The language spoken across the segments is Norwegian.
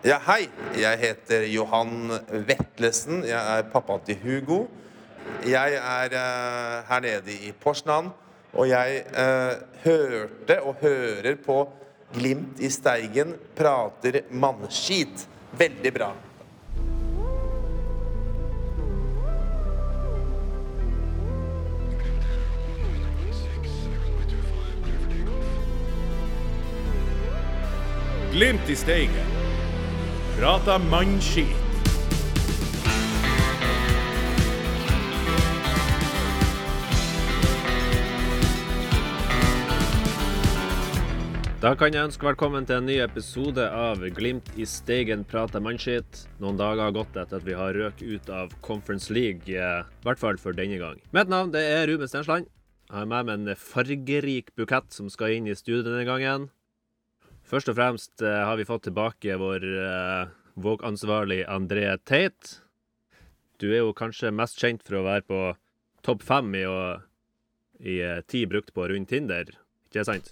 Ja, hei. Jeg heter Johan Vetlesen. Jeg er pappa til Hugo. Jeg er eh, her nede i Porsnan, og jeg eh, hørte og hører på Glimt i Steigen prater mannskit. Veldig bra. Glimt i steigen. Prata mannskit. Da kan jeg ønske velkommen til en ny episode av Glimt i Steigen prater mannskitt. Noen dager har gått etter at vi har røk ut av Conference League, eh, i hvert fall for denne gang. Mitt navn det er Ruben Stensland. Jeg har med meg en fargerik bukett som skal inn i studio denne gangen. Først og fremst eh, har vi fått tilbake vår eh, Våg-ansvarlig André Teit. Du er jo kanskje mest kjent for å være på topp fem i, i eh, tid brukt på rundt Tinder, ikke sant?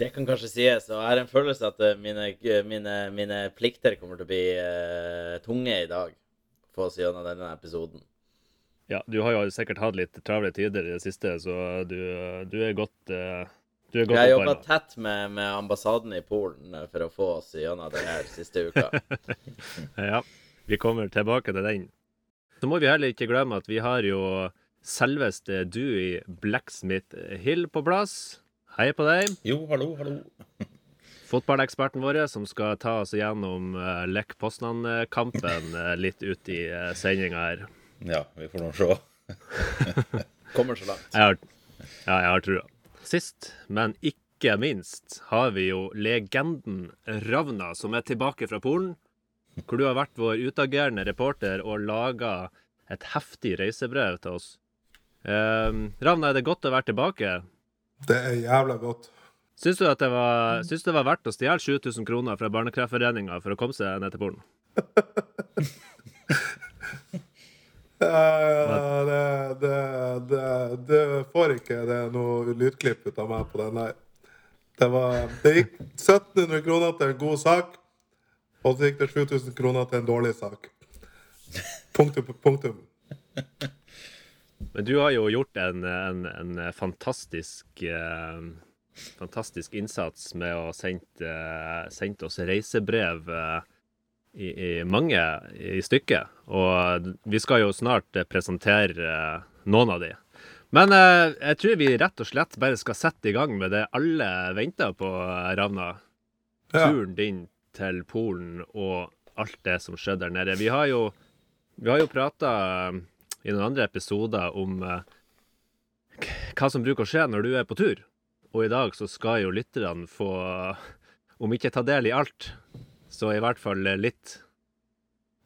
Det kan kanskje sies. Og jeg har en følelse at mine, mine, mine plikter kommer til å bli uh, tunge i dag, for å si gjennom denne episoden. Ja, du har jo sikkert hatt litt travle tider i det siste, så du, du er godt uh, Jeg har jobba tett med, med ambassaden i Polen eh, for å få oss gjennom denne siste uka. Ja, vi kommer tilbake til den. Så må vi heller ikke glemme at vi har jo selveste du i Blacksmith Hill på plass. Hei på deg. Jo, hallo, hallo. Fotballeksperten vår som skal ta oss igjennom uh, Lech Poznan-kampen eh, litt ut i sendinga her. Ja, vi får nå se. Kommer så langt. Jeg har, ja, jeg har trua. Sist, men ikke minst, har vi jo legenden Ravna, som er tilbake fra Polen. Hvor du har vært vår utagerende reporter og laga et heftig reisebrev til oss. Um, Ravna, er det godt å være tilbake? Det er jævla godt. Syns du at det var, syns det var verdt å stjele 7000 kroner fra Barnekreftforeninga for å komme seg ned til Polen? Eh, det, det, det, det får ikke det noe lydklipp ut av meg på den der. Det, var, det gikk 1700 kroner til en god sak, og så gikk det 7000 kroner til en dårlig sak. Punktum. punktum. Men du har jo gjort en, en, en fantastisk eh, Fantastisk innsats med å sende, eh, oss reisebrev eh, i, i mange i stykket. Og vi skal jo snart presentere eh, noen av de. Men eh, jeg tror vi rett og slett bare skal sette i gang med det alle venter på, eh, Ravna. Turen din til Polen og alt det som skjedde der nede. Vi har jo, vi har jo prata i noen andre episoder om hva som bruker å skje når du er på tur. Og i dag så skal jo lytterne få, om ikke ta del i alt, så i hvert fall litt.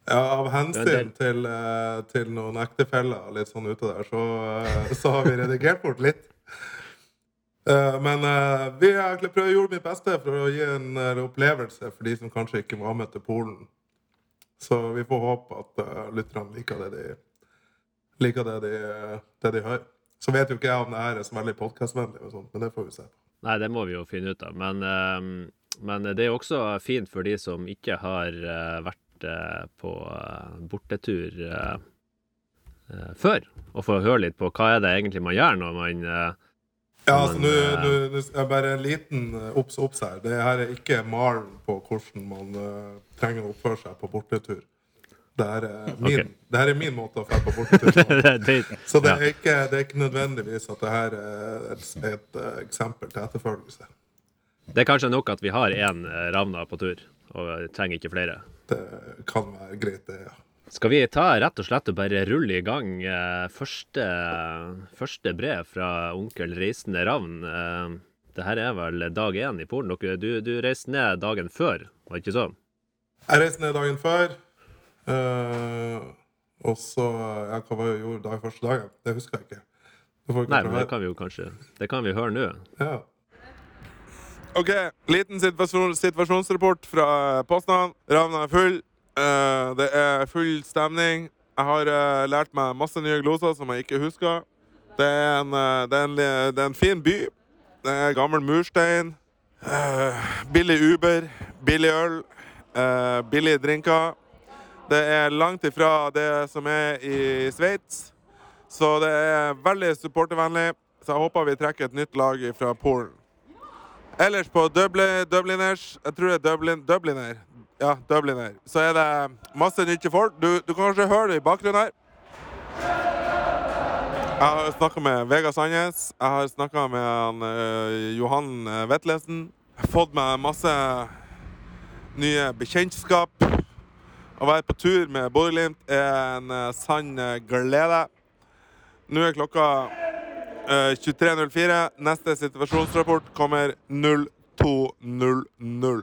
Ja, av hensyn til, eh, til noen ektefeller litt sånn ute der, så, eh, så har vi redigert bort litt. Eh, Men eh, vi har prøvd å gjøre mitt beste for å gi en eh, opplevelse for de som kanskje ikke var med til Polen. Så vi får håpe at eh, lytterne liker det de, liker det de, eh, det de hører. Så vet jo ikke jeg om det her er så veldig podkastvennlig, men det får vi se. Nei, det må vi jo finne ut av. Men, eh, men det er også fint for de som ikke har eh, vært eh, på eh, bortetur før, å få høre litt på hva er det egentlig man gjør når man Ja, altså, nå, nå, nå bare en liten obs obs her. Det her er ikke malen på hvordan man uh, trenger å oppføre seg på bortetur. Det her er min, okay. det her er min måte å dra på bortetur på. Så det er, ikke, det er ikke nødvendigvis at det her er et, et eh, eksempel til etterfølgelse. Det er kanskje nok at vi har én Ravna på tur, og trenger ikke flere. Det kan være greit, det, ja. Skal vi ta rett og slett og bare rulle i gang eh, første, første brev fra onkel Reisende Ravn? Eh, det her er vel dag én i Polen. Du, du reiste ned dagen før, var det ikke så? Jeg reiste ned dagen før. eh, og så ja, Hva var jeg gjorde dagen første dagen? Det husker jeg ikke. Det Nei, men det kan vi jo kanskje Det kan vi høre nå. Ja. OK, liten situasjon, situasjonsrapport fra Poznan. Ravna er full. Uh, det er full stemning. Jeg har uh, lært meg masse nye gloser som jeg ikke husker. Det er en, uh, det er en, det er en fin by. Det er gammel murstein. Billig Uber, billig øl. billige drinker. Det er langt ifra det som er i Sveits. Så det er veldig supportervennlig. Så jeg håper vi trekker et nytt lag fra Polen. Ellers på Dublin, Dubliners Jeg tror det er Dublin, Dubliner. Ja, Dubliner. Så er det masse nye folk. Du, du kan kanskje høre det i bakgrunnen her. Jeg har snakka med Vegard Sandnes. Jeg har snakka med han, uh, Johan eh, Vetlesen. Fått meg masse nye bekjentskap. Å være på tur med Bodø-Glimt er en eh, sann glede. Nå er klokka 23.04. Neste situasjonsrapport kommer 02.00.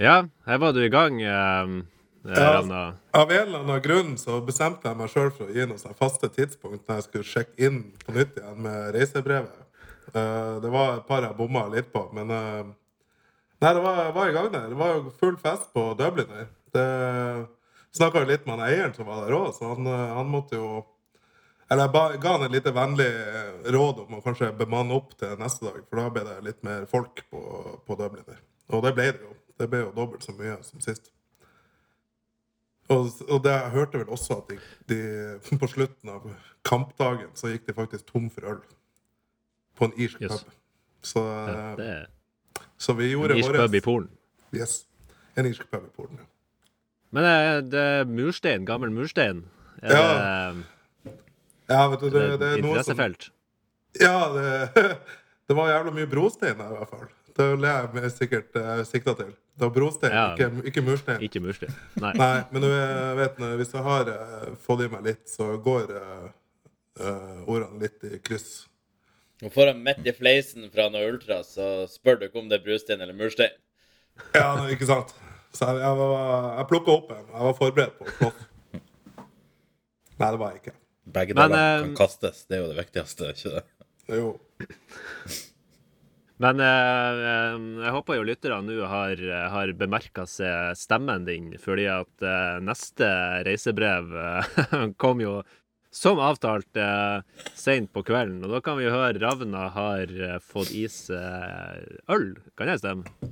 Ja, her var du i gang, eh, Ja. Av en eller annen grunn så bestemte jeg meg sjøl for å gi noen faste tidspunkt når jeg skulle sjekke inn på nytt igjen med reisebrevet. Eh, det var et par jeg bomma litt på, men eh, Nei, det var, jeg var i gang der. Det var jo full fest på Dublin her. Det snakka jo litt med han eieren som var der òg, så han, eh, han måtte jo Eller jeg ba, ga han et lite vennlig eh, råd om å kanskje bemanne opp til neste dag, for da ble det litt mer folk på, på Dublin der. Og det ble det jo. Det ble jo dobbelt så mye som sist. Og, og det, jeg hørte vel også at de, de, på slutten av kampdagen så gikk de faktisk tom for øl. På en irsk Yes. pub. Så, Ja, eh, det er så vi en gjorde irsk våres- pub i Polen. Yes. En irsk pub i Polen, ja. Men det, det er murstein, gammel murstein. Er Ja, det, Ja, vet du, det, det, det er noe som? Ja, det, det var jævla mye brostein der, i hvert fall. Det det jeg sikkert uh, sikta til. Det var brostein, Ja. ikke, ikke murstein. Ikke murstein. Nei. Nei, men du eh, vet, hvis jeg har eh, fått i meg litt, så går eh, eh, ordene litt i kryss. Og får han midt i fleisen fra noe ultra, så spør du ikke om det er brustein eller murstein. Ja, nei, ikke sant? Så jeg, jeg, var, jeg plukka opp en. Jeg var forberedt på å slåss. Nei, det var jeg ikke. Begge Men, deler eh, kan kastes. Det er jo det viktigste. ikke det? Jo. Men eh, jeg håper jo lytterne nå har, har bemerka seg stemmen din, fordi at eh, neste reisebrev eh, kom jo som avtalt eh, seint på kvelden. Og da kan vi jo høre Ravna har eh, fått i seg øl. Kan jeg stemme?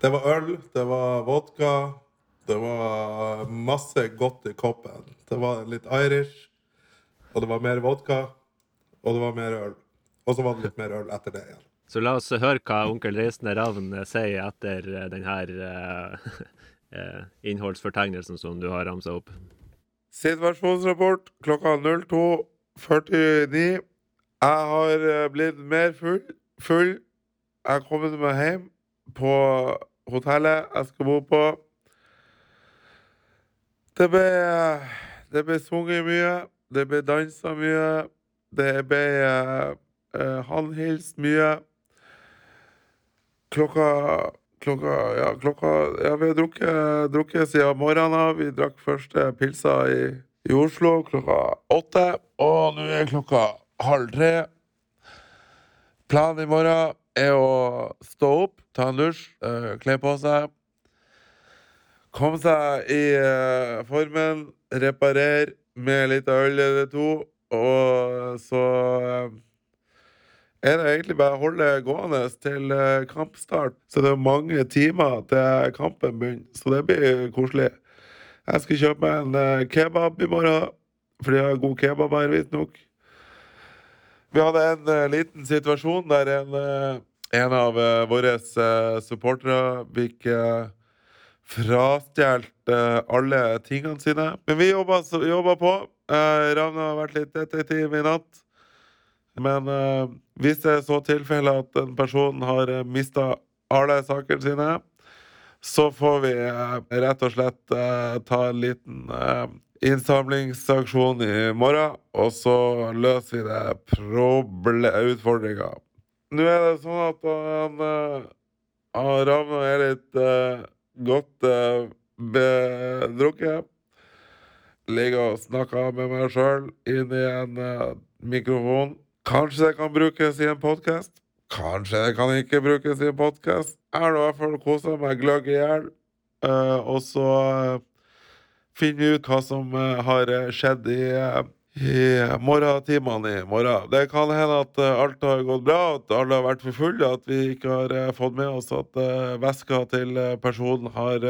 Det var øl, det var vodka, det var masse godt i koppen. Det var litt Irish, og det var mer vodka, og det var mer øl. Og så var det litt mer øl etter det igjen. Så la oss høre hva onkel Reisende Ravn eh, sier etter denne den her eh, eh, innholdsfortegnelsen som du har ramsa opp. Situasjonsrapport klokka 02.49. Jeg har eh, blitt mer full. full. Jeg har kommet meg hjem på hotellet jeg skal bo på. Det ble, eh, det ble sunget mye. Det ble dansa mye. Det ble uh, håndhilst mye. Klokka Klokka Ja, klokka Ja, vi har drukket, drukket siden morgenen av. Vi drakk første pilsa i, i Oslo klokka åtte. Og nå er klokka halv tre. Planen i morgen er å stå opp, ta en dusj, uh, kle på seg. Komme seg i eh, formen, reparere med litt øl eller to. Og så eh, er det egentlig bare å holde gående til eh, kampstart. Så det er mange timer til kampen begynner, så det blir koselig. Jeg skal kjøpe meg en eh, kebab i morgen, for de har god kebab her, visstnok. Vi hadde en liten situasjon der en, en av våre supportere fikk uh, frastjålet eh, alle tingene sine. Men vi jobba, på. Uh, Ravna har vært litt detektiv i natt. Men uh, hvis det er så tilfelle at en person har uh, mista alle sakene sine, så får vi uh, rett og slett eh, ta en liten eh, innsamlingsaksjon i morgen, og så løser vi det utfordringa. Nå er det sånn at han, eh, Ravna er litt eh, godt uh, bedrukket. Ligger og snakker med meg sjøl inn i en eh, mikrofon. Kanskje det kan brukes i en podkast. Kanskje det kan ikke brukes i en podkast. Jeg har i hvert fall kosa meg gløgg i hjel. eh, og så uh, finne ut hva som eh, har eh, skjedd i, eh, i morgentimene i morgen. Det kan hende at eh, alt har gått bra, at alle har vært for fulle, at vi ikke har eh, fått med oss at eh, veska til personen har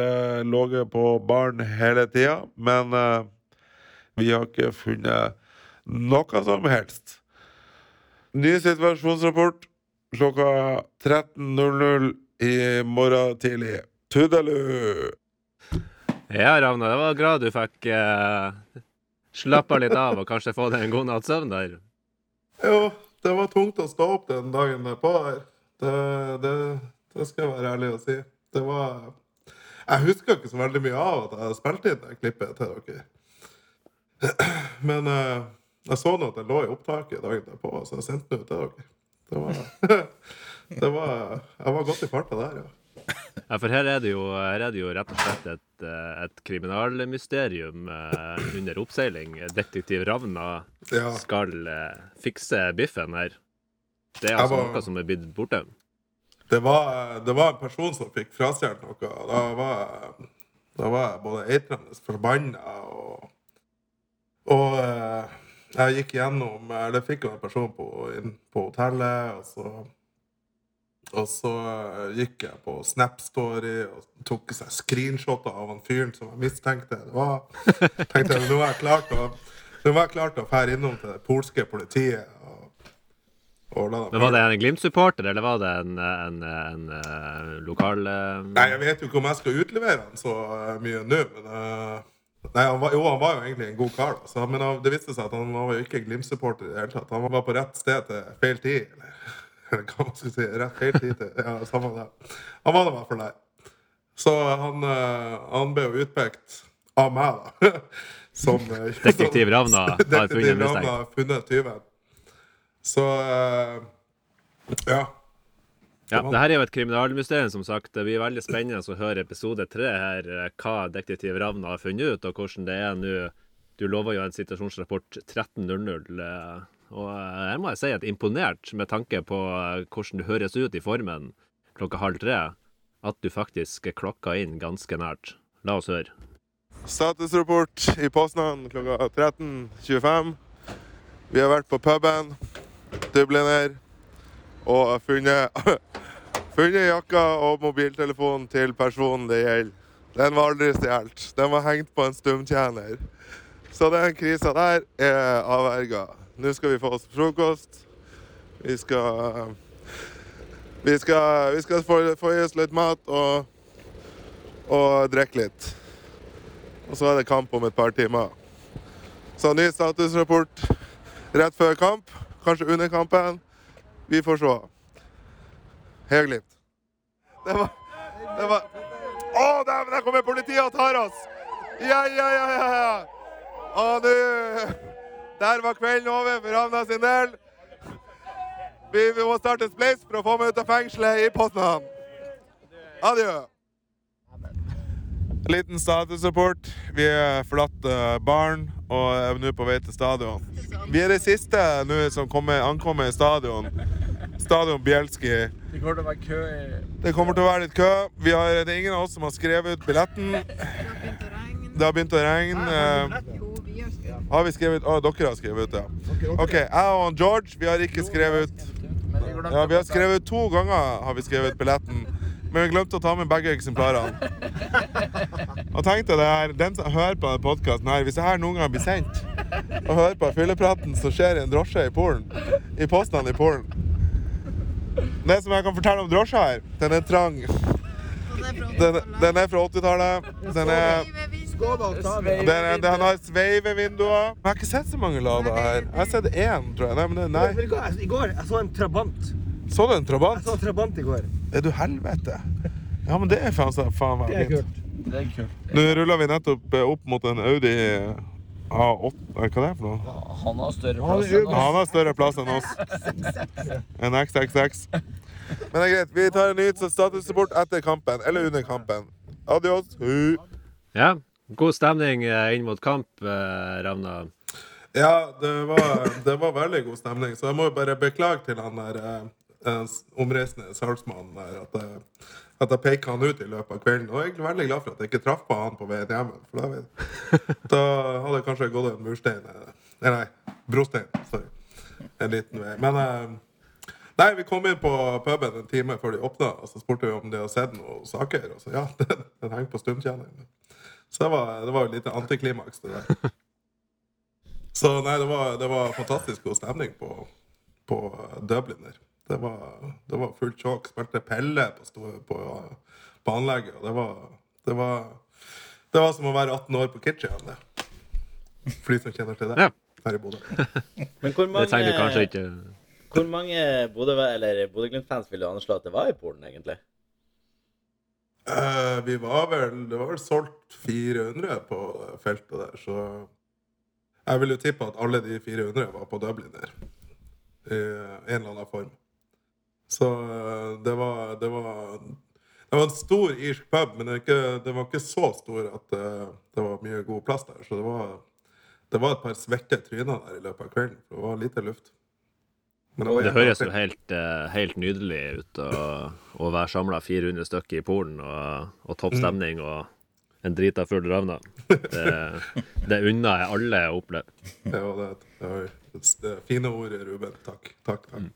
ligget på baren hele tida. Men vi har ikke funnet noe som helst. Ny situasjonsrapport klokka 13.00 i morgen tidlig. Tudelu! Ja, Ravna, det var glad du fikk eh, slappa litt av og kanskje få deg en god natts søvn der. Jo, det var tungt å stå opp den dagen derpå. Det, det, det skal jeg være ærlig og si. Det var Jeg husker ikke så veldig mye av at jeg spilte inn det klippet til dere. Men eh, jeg så nå at det lå i opptaket dagen derpå, så jeg sendte det ut til dere. Det var, det var Jeg var godt i farta der, ja. Ja, for her er det jo, her er det jo rett og slett et, eh, et kriminalmysterium eh, under oppseiling. Detektiv Ravna Ja. skal eh, fikse biffen her. Det er altså var- noe som er blitt borte. Det var, det var en person som fikk frastjålet noe. Da var, da var jeg både eitrende forbanna og Og jeg gikk gjennom Eller fikk jo en person på, inn på hotellet, og så og så eh, gikk jeg på Snap-story og tok seg screenshoter av han fyren som jeg mistenkte. Det var, tenkte jeg, Nå var jeg klart å nå var jeg klart å fære innom til det polske politiet. Og, og Men Var det en Glimt-supporter, eller var det en, en, en, en lokal uh... Nei, jeg vet jo ikke om jeg skal utlevere han så eh, mye nå, men uh... Nei, han var, jo, han var jo egentlig en god kar, da. Så, men han- det viste seg at han var jo ikke Glimt-supporter i det hele tatt. Han var på rett sted til feil tid. Eller hva man skal si. Rett helt til Ja, samme det. Han var i hvert fall der. Så han, eh, han ble jo utpekt av meg, da. Som eh, Detektiv Ravna har funnet. Ravna har funnet tyven. Så eh, ja. Ja, det her er jo et kriminalmysterium, som sagt. Det blir veldig spennende å høre episode tre her, hva detektiv Ravna har funnet ut, og hvordan det er nå. Du lover jo en situasjonsrapport 13.00, eh, og jeg her må jeg si at imponert med tanke på eh, hvordan du høres ut i formen klokka halv tre, at du faktisk klokka inn ganske nært. La oss høre. Statusrapport i Poznan klokka 13.25. Vi har vært på puben, Dubliner, og funnet, funnet jakka og mobiltelefonen til personen det gjelder. Den var aldri stjålet. Den var hengt på en stumtjener. Så den krisa der er avverga. Nå skal vi få oss frokost. Vi skal Vi skal, vi skal få, få i oss litt mat og, og drikke litt. Og så er det kamp om et par timer. Så ny statusrapport rett før kamp. Kanskje under kampen. Vi får se. Heia Glimt. Det var Det var Å, dæven, der kommer politiet og tar oss! Ja, ja, ja, ja. ja. Å, nå Der var kvelden over for Havna sin del. Vi, må starte en spleis for å få meg ut av fengselet i Poznan. Adjø. Liten statusrapport. Vi er forlatt barn, baren og er nå på vei til stadion. Vi er de siste nå som kommer, ankommer stadion. Stadion Bjelski. Det kommer til å være kø i Det kommer til å være litt kø. Vi har, det er ingen av oss som har skrevet ut billetten. Det har begynt å regne. Det Har vi skrevet Å, dere har skrevet ut, ja. OK. Jeg og George, vi har ikke skrevet ut Ja, vi har skrevet ut to ganger har vi skrevet ut billetten. Men vi glemte å ta med begge eksemplarene. Og tenkte det her, den som hører på denne podkasten her, hvis det her noen gang blir sendt, og hører på fyllepraten som skjer i en drosje i Polen, i postene i Polen Det som jeg kan fortelle om drosja her, den er trang. Den, den er fra 80-tallet. Den er den, er- den har sveivevinduer. Jeg har ikke sett så mange Lada her. Jeg har sett én, tror jeg. Nei, men det, nei. Du hva, I går jeg så en trabant. Så du en Jeg Trabant? så en trabant i går. Er du helvete? Ja, men det er faen, så- faen meg Det er fint. kult. Det er kult. Nå ruller vi nettopp eh, opp mot en Audi A8 Hva er det for noe? Han har større Han plass enn oss. har større plass enn oss. En XXX. Men det er greit. Vi tar en ny statusrapport etter kampen. Eller under kampen. Adios. Hu. Ja, god stemning eh, inn mot kamp, eh, Ravna. Ja, det var, det var veldig god stemning, så jeg må jo bare beklage til han der eh, eh, omreisende salgsmannen der at jeg, at jeg peker han ut i løpet av kvelden. Og jeg er veldig glad for at jeg ikke traff på han på veien hjem. For da, da hadde jeg kanskje gått en murstein Nei, nei, brostein. Sorry. En liten vei. Men Nei, vi kom inn på puben en time før de åpna, og så spurte vi om de hadde sett noen saker. Og så ja, den, den henger på stumtjeneren. Så det var, det var jo litt antiklimaks, det der. Så nei, det var, det var fantastisk god stemning på, på Dublin der. Det var, det var fullt sjokk. Spilte Pelle på, stå- på, på anlegget, og det var, det var Det var som å være 18 år på Kitchen, det. For de som kjenner til det. Ja. Her i Bodø. Men hvor Det trenger du kanskje ikke hvor mange Bodø-Glimt-fans vil du anslå at det var i Polen, egentlig? Eh, vi var vel Det var vel solgt 400 på feltet der, så jeg vil jo tippe at alle de 400 var på Dublin der. I en eller annen form. Så eh, det var Det var, det var en stor irsk pub, men det, ikke, det var ikke så stor at det, det var mye god plass der. Så det var, det var et par svette tryner der i løpet av kvelden. Det var lite luft. Det høres jo helt, eh, helt nydelig ut å, å være samla 400 stykker i Polen og, og topp Mm. stemning og en drita full ravna. Det, det unner jeg alle å oppleve. Ja, det, det, var, det er fine ord, Ruben. Takk. Takk, takk.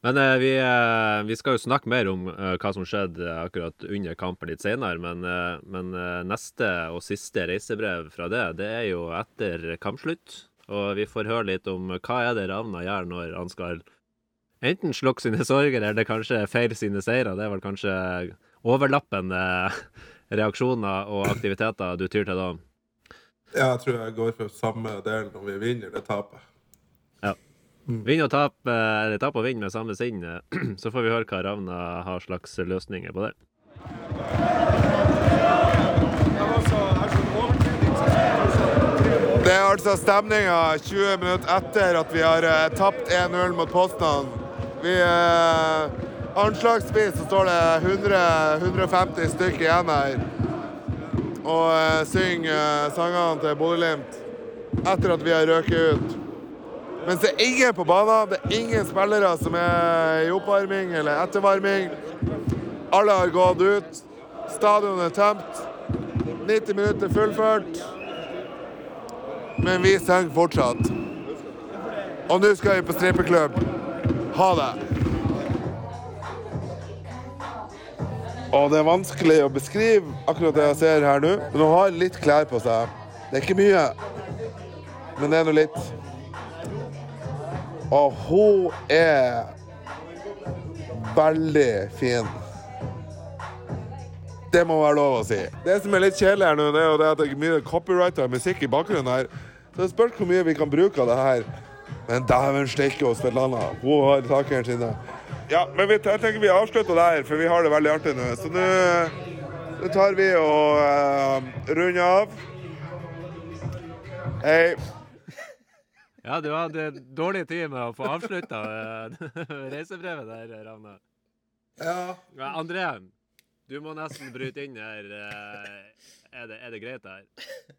Men eh, vi, eh, vi skal jo snakke mer om eh, hva som skjedde akkurat under kampen litt senere. Men, eh, men eh, neste og siste reisebrev fra det, det er jo etter kampslutt. Og vi får høre litt om hva er det Ravna gjør når han skal enten slukke sine sorger, eller kanskje feire sine seire. Det er vel kanskje overlappende reaksjoner og aktiviteter du tyr til da. Ja, jeg tror jeg går for samme del når vi vinner eller taper. Ja. Vinn og tap, eh, eller tap og vinn med samme sinn. eh, Så får vi høre hva Ravna har slags løsninger på det. Er altså stemninga 20 minutter etter at vi har eh, tapt 1-0 mot Poznan. Vi eh, Anslagsvis så står det 100-150 stykker igjen her. Og eh, synger eh, sangene til Bodø-Glimt etter at vi har røket ut. Mens det er ingen på banen, det er ingen spillere som er i oppvarming eller ettervarming. Alle har gått ut. Stadionet er tømt. 90 minutter fullført. Men vi synger fortsatt. Og nå skal vi på strippeklubb. Ha det. Og det er vanskelig å beskrive akkurat det jeg ser her nå. Men hun har litt klær på seg. Det er ikke mye, men det er nå litt. Og hun er veldig fin. Det må være lov å si. Det som er litt kjedelig her nå, det er jo det at det er mye copyrighta musikk i bakgrunnen her. Så det spørs hvor mye vi kan bruke av det her. Men dæven steike hos Svetlana. Hun har takene sine. Ja, men vi, jeg tenker vi avslutter der, for vi har det veldig artig nå. Så nå nå tar vi og uh, runder av. Hei. Ja, du hadde dårlig tid med å få avslutta reisebrevet der, Ravna. Ja. Ja, André, du må nesten bryte inn her. eh, Er det, er det greit her?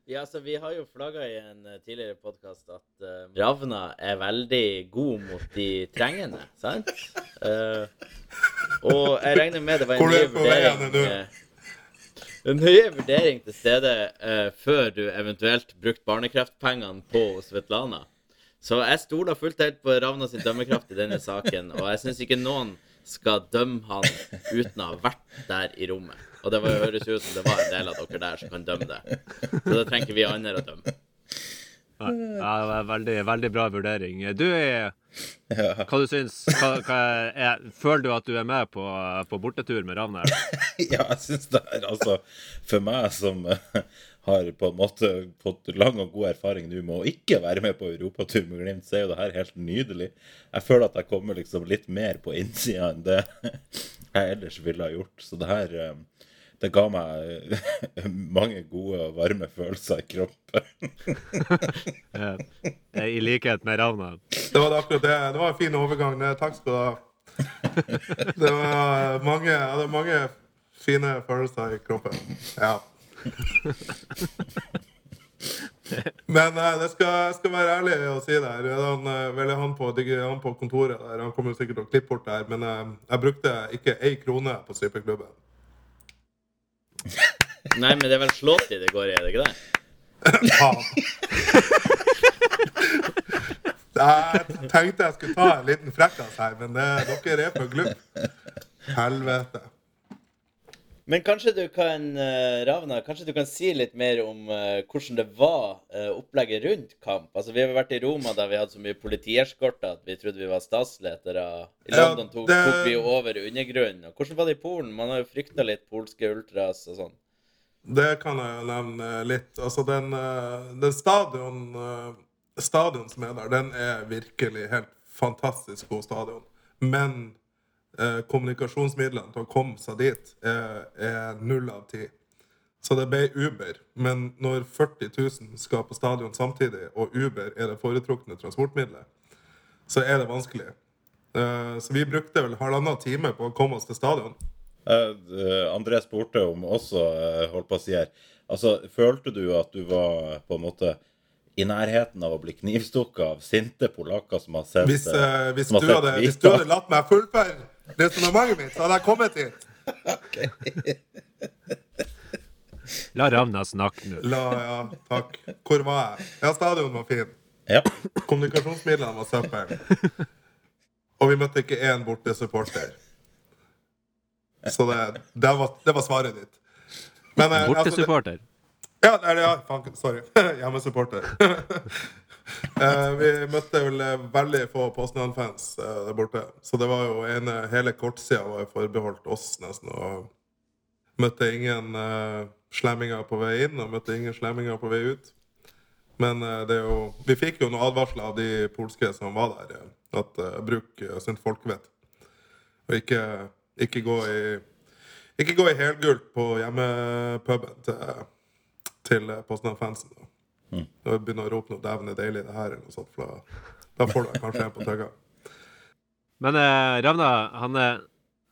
Ja, så Vi har jo flagga i en eh, tidligere podkast at uh, Ravna er veldig god mot de trengende, sant? Uh, og jeg regner med det var en ny er vurdering En nye vurdering til stede uh, før du eventuelt brukte barnekreftpengene på Svetlana. Så jeg stoler fullt helt på Ravna sin dømmekraft i denne saken, og jeg syns ikke noen skal dømme han uten å ha vært der i rommet. Og det var, høres ut som det var en del av dere der som kan dømme det. Så det trenger ikke vi andre å dømme. Ja, det var en veldig, veldig bra vurdering. Du, er- hva du syns hva, hva er, Føler du at du er med på, på bortetur med Ravner? Ja, jeg syns det er altså For meg som har på en måte fått lang og god erfaring nå med å ikke være med på europatur med Glimt, så er jo det her helt nydelig. Jeg føler at jeg kommer liksom litt mer på innsida enn det jeg ellers ville ha gjort. Så det her eh, det ga meg mange gode og varme følelser i kroppen. Eh, I likhet med Ravna. Det var akkurat det. Det var en fin overgang. Takk skal du ha. Det var mange, det var mange fine følelser i kroppen. Ja. Men jeg skal, skal være ærlig og si det. her. Han, eh, han, på, han på kontoret der, han kommer sikkert til å klippe bort det her, men jeg, jeg brukte ikke ei krone på strippeklubben. Nei, men det er vel slåtid det går i, er det ikke det? Faen. Jeg tenkte jeg skulle ta en liten frekkas her, men det, dere er for glupp. Helvete. Men kanskje du kan, eh, Ravna, kanskje du kan si litt mer om eh, hvordan det var eh, opplegget rundt kamp? Altså, Vi har vært i Roma der vi hadde så mye politieskorter at vi trodde vi var statsletere. I London tok, det- tok vi over undergrunnen. Hvordan var det i Polen? Man har jo frykta litt polske ultras og sånn. Det kan jeg jo nevne litt. Altså, den, den stadion, stadion som er der, den er virkelig helt fantastisk god stadion. Men kommunikasjonsmidlene til å komme seg dit er, er null av ti. Så det ble Uber. Men når 40 000 skal på stadion samtidig, og Uber er det foretrukne transportmiddelet, så er det vanskelig. Eh, så vi brukte vel halvannen time på å komme oss til stadion. Eh, eh, André spurte om også, eh, holdt på å si her Altså, følte du at du var på en måte i nærheten av å bli knivstukket av sinte polakker som har sett Hvis, eh, eh, hvis, du hadde, hvis du hadde latt meg fullføre resonnementet mitt, så hadde jeg kommet hit. La Ravna snakke nå. La, ja, takk. Hvor var jeg? Ja, stadion var fin. Ja. Kommunikasjonsmidlene var søppel. Og vi møtte ikke én bortesupporter. Så det, det, var, det var svaret ditt. Men, eh, altså, det- Bortesupporter. Ja, er det, ja. Sorry. Hjemmesupporter. Eh, vi møtte vel eh, veldig få Poznan-fans eh, der borte. Så det var jo ene, hele kortsida var forbeholdt oss, nesten. Og møtte ingen uh, slemminger på vei inn, og møtte ingen slemminger på vei ut. Men eh, det er jo Vi fikk jo noen advarsler av de polske som var der, eh, at bruk sunt folkevett. Og ikke, ikke gå i ikke gå i helgult på hjemmepuben til, til Poznan-fansen. Da. jeg begynner å rope noe 'dæven, det er deilig', det her, eller noe sånt. For da, får du kanskje en på tøgga. Men eh, Ravna, han er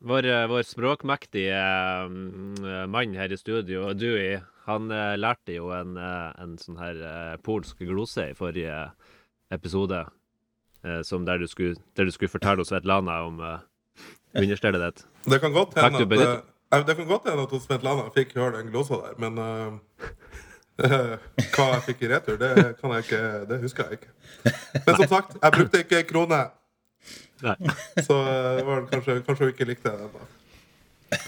vår, eh, vår språkmektige eh, mann her i studio, Dewey, han eh, lærte jo en, eh, en sånn her eh, polsk glose i forrige episode, eh, som der du, skulle, der du skulle fortelle oss Svetlana om eh, understellet ditt. Det kan godt hende at, at, benytter- det kan godt hende at Svetlana fikk høre den glosa der, men eh, hva jeg fikk i retur, det, kan jeg ikke, det husker jeg ikke. Men som sagt, jeg brukte ikke krone. Nei. Så eh, kanskje, kanskje hun ikke likte det. Da.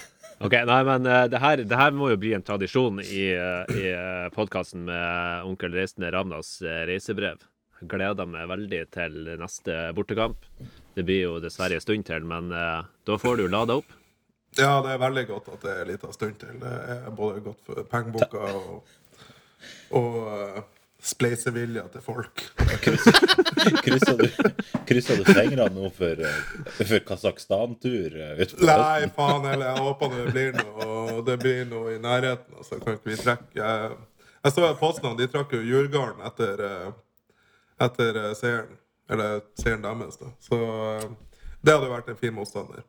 Ok, nei, men eh, det, her, det her må jo bli en tradisjon i, uh, i podkasten med onkel Reisende Ravnas eh, reisebrev. Gleder meg veldig til neste bortekamp. Det blir jo dessverre en stund til, men eh, da får du lada opp. Ja, det er veldig godt at det er en liten stund til. Det er både godt for pengeboka og, og uh, spleisevilja til folk. Kryssa du, krysser du fingrene nå for, eh, for Kasakhstan-tur eh, Nei, faen heller. Jeg håper det blir noe, det blir noe i nærheten. Altså, kan ikke vi trekke Jeg, jeg så Poznan de trakk jo Djurgården etter, eh, etter eh, seieren. Eller seieren deres, da. Så eh, det hadde vært en fin motstander.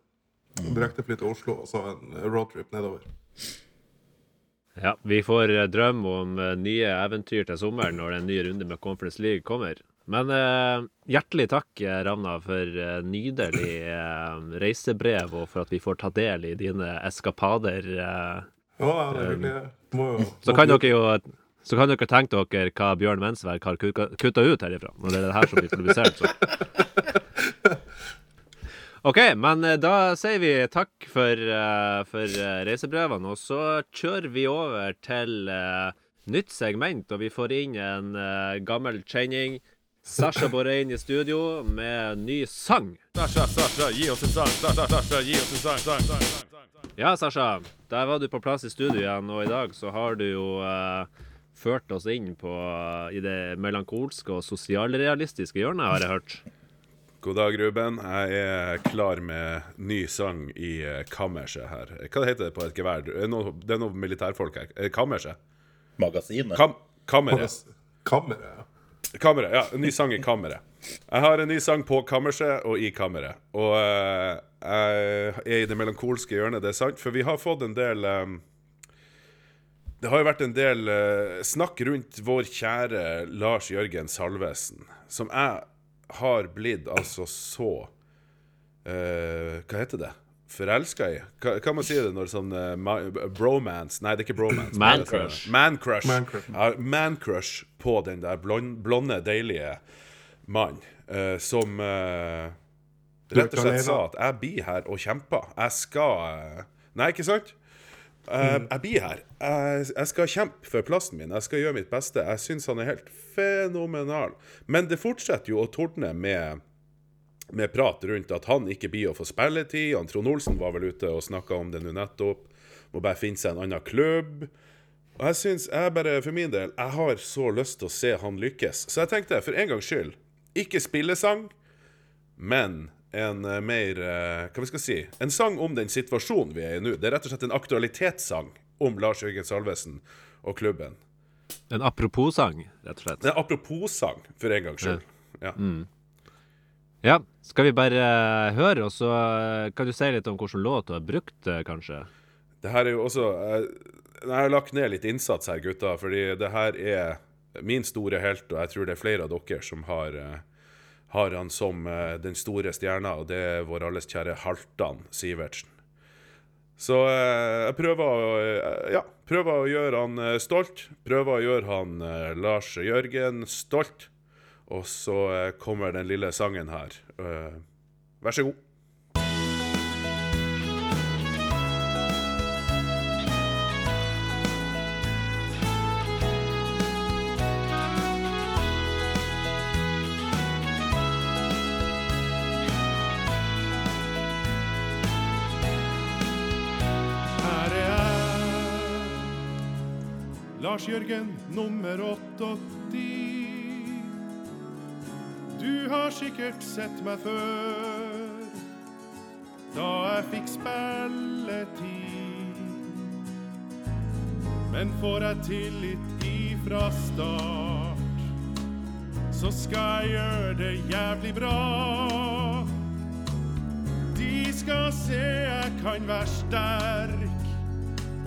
Direktefly til Oslo og så en roadtrip nedover. Ja, vi får eh, drømme om eh, nye eventyr til sommeren når en ny runde med Conference League kommer. Men eh, hjertelig takk, eh, Ravna, for nydelig eh, reisebrev, og for at vi får ta del i dine eskapader. Eh. Ja, det er hyggelig. Må jo Så kan dere jo så kan dere tenke dere hva Bjørn Mensverk har kutta ut herifra, når det er det her som blir publisert. Så. OK, men eh, da sier vi takk for, uh, for eh, reisebrevene, og så kjører vi over til uh, nytt segment, og vi får inn en uh, gammel kjenning. Sasha Borrein i studio med ny sang. Sasha, Sasha, gi oss en sang. Sasha, Sasha, gi oss en sang. sang, sang, sang, sang. Ja, Sasha, der var du på plass i studio igjen, og i dag så har du jo ført oss inn på i det melankolske og sosialrealistiske hjørnet, har jeg hørt. God dag, Ruben. Jeg er klar med ny sang i eh, kammerset her. Hva heter det på et gevær? Det er noe, det er noe militærfolk her. Er Kammerset? Magasinet. Kam kammeret. Kammeret. Kammeret, ja. En ny sang i kammeret. Jeg har en ny sang på kammerset og i kammeret. Og uh, jeg er i det melankolske hjørnet, det er sant. For vi har fått en del um, Det har jo vært en del uh, snakk rundt vår kjære Lars Jørgen Salvesen, som jeg har blitt altså så uh, Hva heter det? forelska i. Hva, hva man sier det når sånn uh, ma- bromance Nei, det er ikke bromance. Man Mancrush crush. sånn- Man crush. Man. Ja, man på den der blond, blonde, deilige mannen uh, som eh, rett og slett sa at 'jeg blir her og kjemper'. Jeg skal Nei, ikke sant? Eh, Mm. Jeg blir her. Jeg, jeg skal kjempe for plassen min. Jeg skal gjøre mitt beste. Jeg syns han er helt fenomenal. Men det fortsetter jo å tordne med med prat rundt at han ikke blir å få spilletid. Han Trond Olsen var vel ute og snakka om det nå nettopp. Må bare finne seg en annen klubb. Og jeg synes, jeg bare, for min del, jeg har så lyst til å se han lykkes. Så jeg tenkte, for en gangs skyld, ikke spillesang, men en eh, mer eh, Hva vi skal si? En sang om den situasjonen vi er i nå. Det er rett og slett en aktualitetssang om Lars Jørgen Salvesen og klubben. En apropos-sang, rett og slett. En apropos-sang, for en gangs skyld. Ja. Ja, skal vi bare uh, høre, og så kan du si litt om hvilken låt du har brukt, uh, kanskje? Det her er jo også Jeg har lagt ned litt innsats her, gutta, fordi det her er min store helt, og jeg tror det er flere av dere som har, har han som eh, den store stjerna, og det er vår alles kjære Haltan Sivertsen. Så eh, jeg prøver å, eh, ja, prøver å gjøre han stolt. Prøver å gjøre han Lars Jørgen stolt. Og så kommer den lille sangen her. Vær så god. Jørgen nummer 88. Du har sikkert sett meg før, da jeg fikk spilletid. Men får jeg tillit ifra start, så skal jeg gjøre det jævlig bra. De skal se jeg kan være sterk,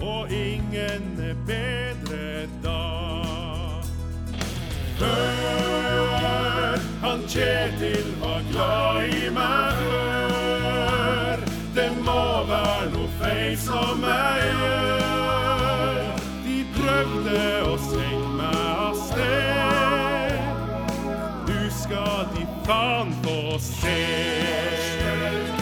og ingen er bedre da. Hør, han Kjetil var glad i meg Hør, Det må være noe feil som jeg gjør. De prøvde å sende meg av sted. Du skal de faen få se.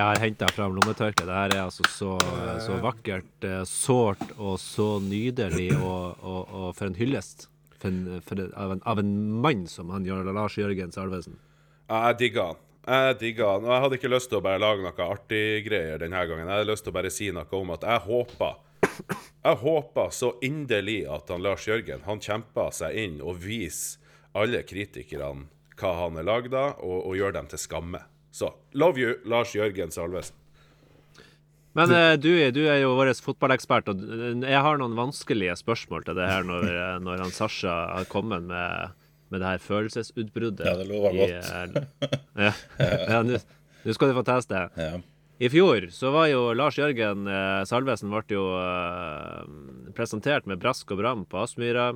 Jeg har, henta fram lommetørkleet. Det her er altså så, så vakkert, eh, sårt og så nydelig, og, og, og for en hyllest for en, for en, av, en, av en mann som han gjør, Lars Jørgen Salvesen. Jeg digger han. Jeg digger han. Og jeg hadde ikke lyst til å bare lage noe artig greier denne gangen. Jeg hadde lyst til å bare si noe om at jeg håper Jeg håper så inderlig at han Lars Jørgen han kjemper seg inn og viser alle kritikerne hva han er lagd av, og, og gjør dem til skamme. Så love you, Lars Jørgen Salvesen. Men eh, du, du er jo vår fotballekspert, og jeg har noen vanskelige spørsmål til det her når, eh, når han Sasha har kommet med, med det her følelsesutbruddet. Ja, det lover godt. eh, ja, ja nå nå skal du få teste. Ja. I fjor så var jo Lars Jørgen eh, Salvesen ble jo eh, presentert med brask og bram på Aspmyra.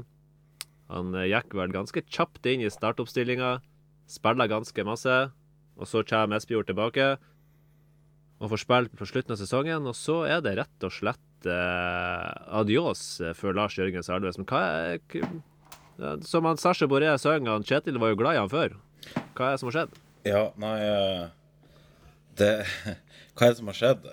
Han eh, gikk vel ganske kjapt inn i startoppstillinga, spilla ganske masse. Og så kommer Espejord tilbake og får spille på slutten av sesongen. Og så er det rett og slett eh, adios for Lars Jørgen Salvesen. Hva er Som han Sasha Boré synger, han Kjetil var jo glad i han før. Hva er det som har skjedd? Ja, nei eh, det, Hva er det som har skjedd?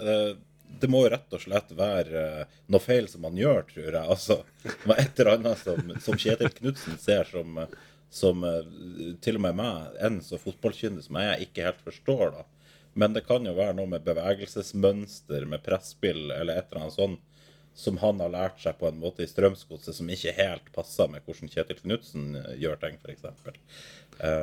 Det må jo rett og slett være eh, noe feil som han gjør, tror jeg. Altså, det var et eller annet som, som Kjetil Knutsen ser som, eh, som eh, til og med meg, en så fotballkyndig som jeg, ikke helt forstår. da. Men det kan jo være noe med bevegelsesmønster, med presspill eller et eller annet sånt som han har lært seg på en måte i Strømsgodset som ikke helt passer med hvordan Kjetil Knutsen eh, gjør ting, f.eks.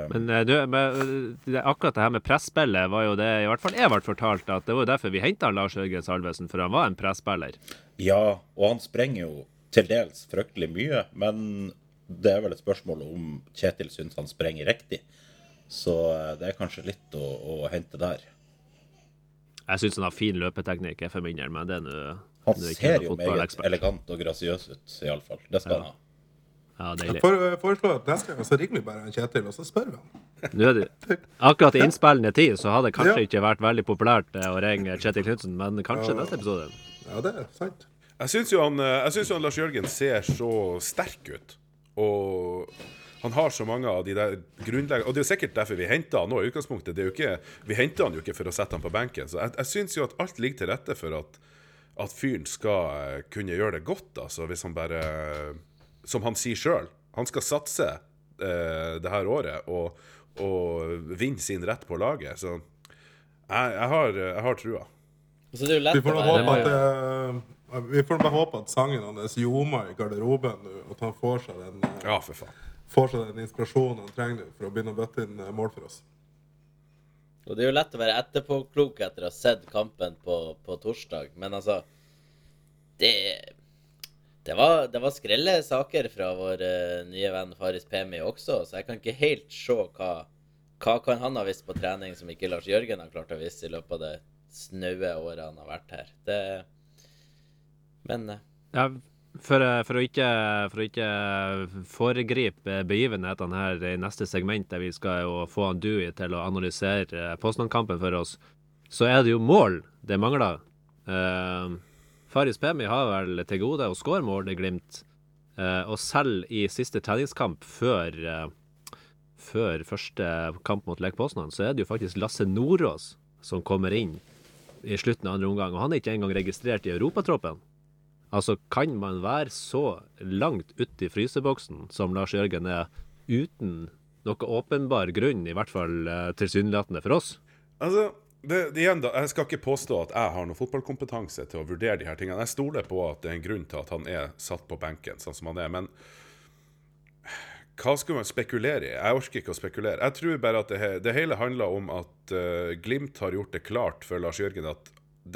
Men eh, du, men, eh, akkurat det her med presspillet var jo det i hvert fall jeg ble fortalt at det var jo derfor vi henta Lars Jørgen Salvesen, for han var en presspiller. Ja, og han sprenger jo til dels fryktelig mye, men det er vel et spørsmål om Kjetil syns han sprenger riktig. Så eh, det er kanskje litt å, å hente der. Jeg syns han har fin løpeteknikk, jeg for min del, men det er nå Han er ser jo meget elegant og grasiøs ut, iallfall. Det skal han ha. Ja, Jeg foreslår at neste gang så ringer vi bare en Kjetil, og så spør vi han. Nå er det, akkurat i innspillende tid så hadde det kanskje Ja. ikke vært veldig populært eh, å ringe Kjetil Knutsen, men kanskje neste episode. Ja, det er sant. Jeg syns jo eh, jeg synes jo han Lars Jørgen ser så sterk ut. Og han har så mange av de der grunnleggende Og det er jo sikkert derfor vi henter han nå i utgangspunktet. Det er jo ikke, vi henter han jo ikke for å sette han på benken. Så jeg, jeg syns jo at alt ligger til rette for at, at fyren skal eh, kunne gjøre det godt, altså. Hvis han bare Som han sier sjøl, han skal satse eh, det her året og, og vinne sin rett på laget. Så jeg, jeg, har, jeg har trua. Så det er jo lett å være vi får bare håpe at sangen hans ljomer i garderoben nå, at han får seg den, eh, Ja, for faen. får seg den inspirasjonen han trenger for å begynne å bøtte inn eh, mål for oss. Og det er jo lett å være etterpåklok etter å ha sett kampen på, på torsdag, men altså Det, det, var, det var skrelle saker fra vår uh, nye venn Faris Pemi også, så jeg kan ikke helt se hva hva kan han ha visst på trening som ikke Lars Jørgen har klart å vise i løpet av det snaue året han har vært her. Det Men eh, Ja, for, eh, for, å ikke, for å ikke foregripe begivenhetene her i neste segment, der vi skal jo få han Dewey til å analysere Poznan-kampen for oss, så er det jo mål det mangler. Uh, Faris Pemi har vel til gode å skåre mål i Glimt, uh, og selv i siste treningskamp før uh, før første kamp mot Lech Poznan, så er det jo faktisk Lasse Nordås som kommer inn i slutten av andre omgang, og han er ikke engang registrert i europatroppen. Altså, kan man være så langt uti fryseboksen som Lars Jørgen er, uten noe åpenbar grunn, i hvert fall eh, tilsynelatende for oss? Altså, det, det igjen da, Jeg skal ikke påstå at jeg har noen fotballkompetanse til å vurdere de her tingene. Jeg stoler på at det er en grunn til at han er satt på benken sånn som han er. Men hva skulle man spekulere i? Jeg orker ikke å spekulere. Jeg tror bare at det, det hele handler om at uh, Glimt har gjort det klart for Lars Jørgen at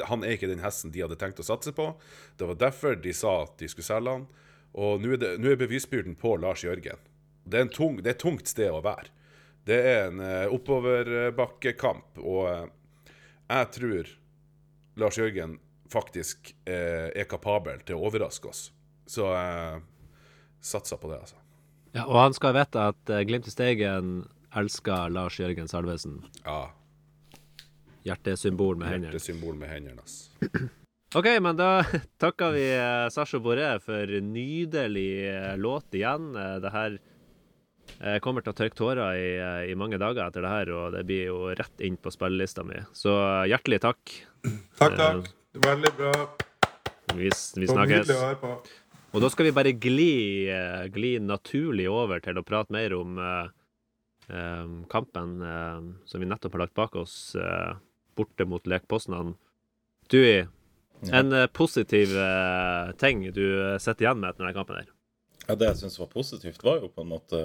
han er ikke den hesten de hadde tenkt å satse på. Det var derfor de sa at de skulle selge han. Og nå er, det, nå er bevisbyrden på Lars Jørgen. Det er, en tung, det er et tungt sted å være. Det er en uh, oppoverbakkekamp, og eh, jeg tror Lars Jørgen faktisk eh, er kapabel til å overraske oss. Så jeg satser på det, altså. Ja, og han skal vite at eh, Glimt i Steigen elsker Lars Jørgen Salvesen. Ja. Hjertesymbol med hendene. Hjertesymbol med hendene. Altså. OK, men da takker vi eh, Sasha Boré for nydelig eh, låt igjen. Eh, Det her kommer til å tørke tårer i, i mange dager etter det her, og det blir jo rett inn på spillelista mi. Så hjertelig takk. Takk, takk. Veldig bra. Vi, vi snakkes. Og da skal vi bare gli, gli naturlig over til å prate mer om eh, kampen eh, som vi nettopp har lagt bak oss, eh, borte mot lekposten. Dui, Du, en eh, positiv eh, ting du eh, sitter igjen med etter denne kampen her? Ja, Det jeg syns var positivt, var jo på en måte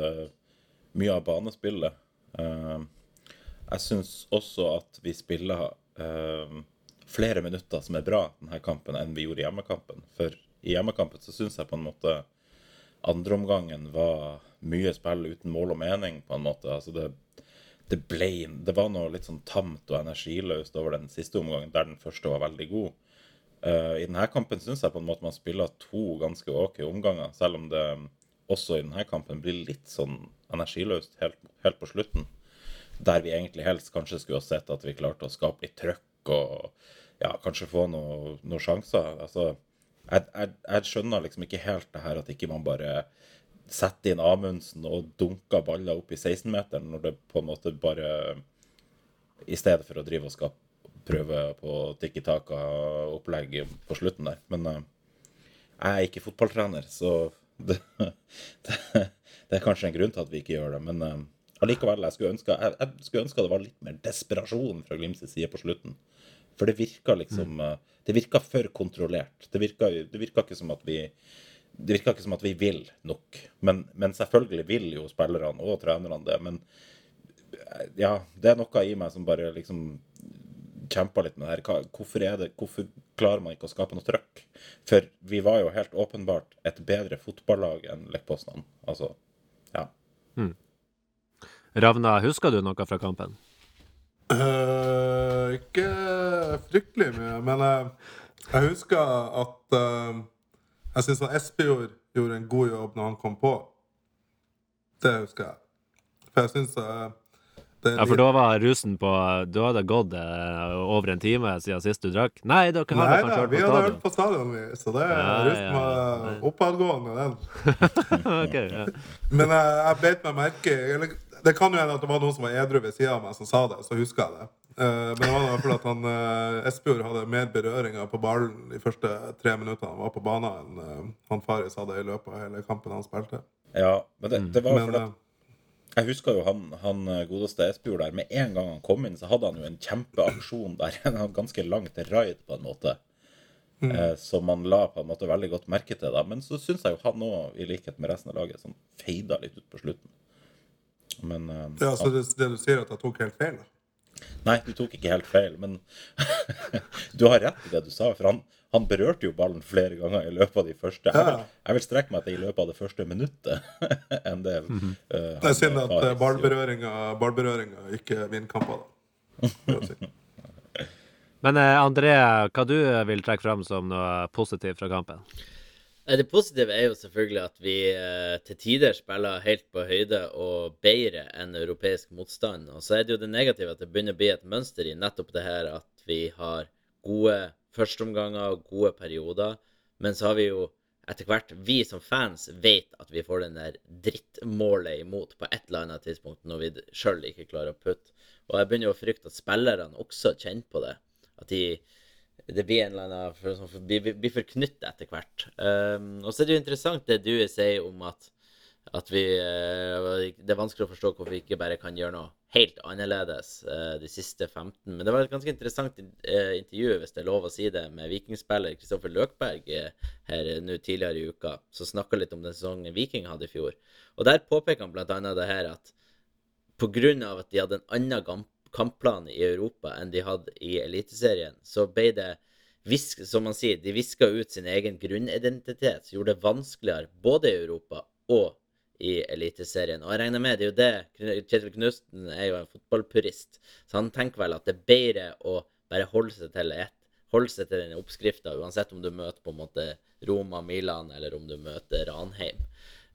mye av banespillet. Jeg syns også at vi spiller flere minutter som er bra denne kampen, enn vi gjorde i hjemmekampen. For i hjemmekampen så syns jeg på en måte andreomgangen var mye spill uten mål og mening, på en måte. Altså det, det ble Det var noe litt sånn tamt og energiløst over den siste omgangen, der den første var veldig god. Uh, I denne kampen syns jeg på en måte man spiller to ganske OK omganger, selv om det også i denne kampen blir litt sånn energiløst helt, helt på slutten. Der vi egentlig helst kanskje skulle ha sett at vi klarte å skape litt trøkk og ja, kanskje få noen noe sjanser. Altså, jeg, jeg, jeg skjønner liksom ikke helt det her at ikke man bare setter inn Amundsen og dunker baller opp i 16-meteren, når det på en måte bare I stedet for å drive og skape prøve på tikki taka-opplegg på slutten der. Men eh, jeg er ikke fotballtrener, så det, det, det er kanskje en grunn til at vi ikke gjør det. Men eh, allikevel, jeg skulle ønske, jeg, jeg skulle ønske det var litt mer desperasjon fra Glimts side på slutten. For det virka liksom eh, Det virka for kontrollert. Det virka, det virka ikke som at vi det virka ikke som at vi vil nok. Men, men selvfølgelig vil jo spillerne og trenerne det. Men eh, ja, det er noe i meg som bare liksom kjemper litt med det her. Hvorfor, er det, hvorfor klarer man ikke å skape noe trøkk. For vi var jo helt åpenbart et bedre fotballag enn Lech Poznan. Altså, ja. Ravna, husker du noe fra kampen? Uh, ikke fryktelig mye, men uh, jeg husker at eh, jeg syns Espejord gjorde en god jobb når han kom på. Det husker jeg. For jeg syns uh, er Ja, for da var rusen på Da hadde det gått uh, over en time siden sist du drakk. Nei, dere har Nei kanskje da, vi hadde hørt på stadion, vi. Så det Ja, rusen ja, var ja. oppadgående, den. Ok, ja. Men jeg, jeg beit meg merke i Det kan jo hende at det var noen som var edru ved sida av meg, som sa det. Så husker jeg det. Eh, men det var i hvert fall at han uh, Espejord hadde mer berøringer på ballen de første tre minuttene han var på banen, enn eh, han Faris hadde i løpet av hele kampen han spilte. ja men det, det var Men fordi at Jeg husker jo han, han eh, godeste Espejord der. Med en gang han kom inn, så hadde han jo en kjempeaksjon der. En ganske langt raid, på en måte. Eh, som man la på en måte veldig godt merke til. da. Men så syns jeg jo han òg, i likhet med resten av laget, sånn feida litt ut på slutten. Men eh, ja, så det, det du sier, at jeg tok helt feil? da? Nei, du tok ikke helt feil, men du har rett i det du sa. For han, han berørte jo ballen flere ganger i løpet av de første. Jeg vil, jeg vil strekke meg til i løpet av det første minuttet enn det eh, Det er synd at uh, ballberøringa, ikke vinner kamper, da. si. Men eh, André, hva du vil trekke fram som noe positivt fra kampen? Eh, Det positive er jo selvfølgelig at vi eh, til tider spiller helt på høyde og bedre enn europeisk motstand. Og så er det jo det negative at det begynner å bli et mønster i nettopp det her at vi har gode førsteomganger og gode perioder. Men så har vi jo etter hvert, vi som fans vet at vi får den der drittmålet imot på et eller annet tidspunkt når vi sjøl ikke klarer å putte. Og jeg begynner å frykte at spillerne også kjenner på det. At de det blir en eller annen for, for, blir, blir forknyttet etter hvert. Um, og så er det jo interessant det du sier om at, at vi uh, Det er vanskelig å forstå hvorfor vi ikke bare kan gjøre noe helt annerledes uh, de siste 15. Men det var et ganske interessant uh, intervju, hvis det er lov å si det, med vikingspiller Kristoffer Løkberg her nå tidligere i uka, som snakka litt om den sesongen Viking hadde i fjor. Og der påpeker han annet det her at av at de hadde en annen kamp kampplan i Europa enn de hadde i Eliteserien, så ble det visk, som man sier, de viska ut sin egen grunnidentitet, som gjorde det vanskeligere både i Europa og i Eliteserien. Og jeg regner med det er jo det Kjetil Knutsen er jo en fotballpurist, så han tenker vel at det er bedre å bare holde seg til ett holde seg til den oppskrifta, uansett om du møter på en måte Roma, Milan, eller om du møter Ranheim.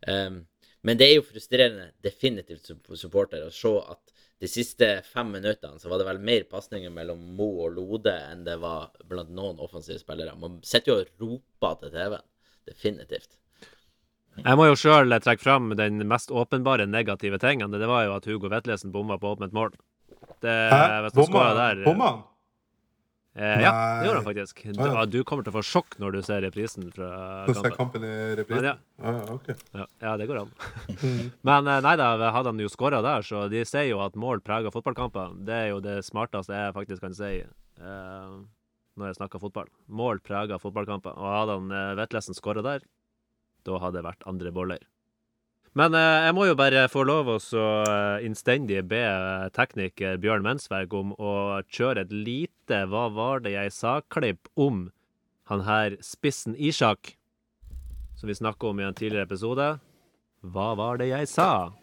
Um, men det er jo frustrerende definitivt som supporter å se at de siste fem minuttene så var det vel mer pasninger mellom Mo og Lode enn det var blant noen offensive spillere. Man sitter jo og roper til TV-en. Definitivt. Jeg må jo sjøl trekke fram den mest åpenbare negative tingen. Det var jo at Hugo Vetlesen bomma på åpent mål. Det, Hæ? Bomma der bomma? Eh, ja, det gjorde han faktisk. ja. Ja, Du kommer til å få sjokk når du ser reprisen fra Du ser kampen. kampen i reprisen? Ja, Ah, okay. Ja, ja, det går an. Men eh, nei da, hadde han jo skåra der, så de sier jo at mål preger fotballkamper. Det er jo det smarteste jeg faktisk kan si eh, når jeg snakker fotball. Mål preger fotballkamper. Og hadde han uh, Vetlesen skåra der, da hadde det vært andre boller. Men eh, jeg må jo bare få lov å eh, innstendig be eh, tekniker Bjørn Mensberg om å kjøre et lite Hva var det jeg sa-klipp om han her spissen Ishak som vi snakka om i en tidligere episode. Hva var det jeg sa?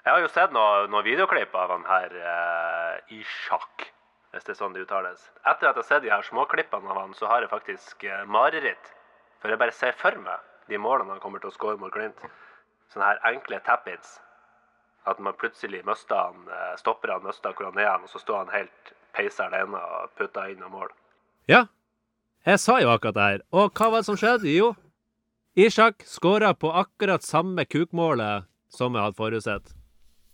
Jeg har jo sett noen noe videoklipp av han her eh, Ishak, hvis det er sånn det uttales. Etter at jeg har sett de her småklippene av han, så har jeg faktisk eh, mareritt. For jeg bare ser for meg de målene han kommer til å skåre mot Glimt. Sånne her enkle tap-ins. At man plutselig mister han, eh, stopper han, mister hvor han er, og så står han helt peisa alene og putter inn av mål. Ja, jeg sa jo akkurat det her. Og hva var det som skjedde? Jo, Ishak skåra på akkurat samme kukmålet som jeg hadde forutsett.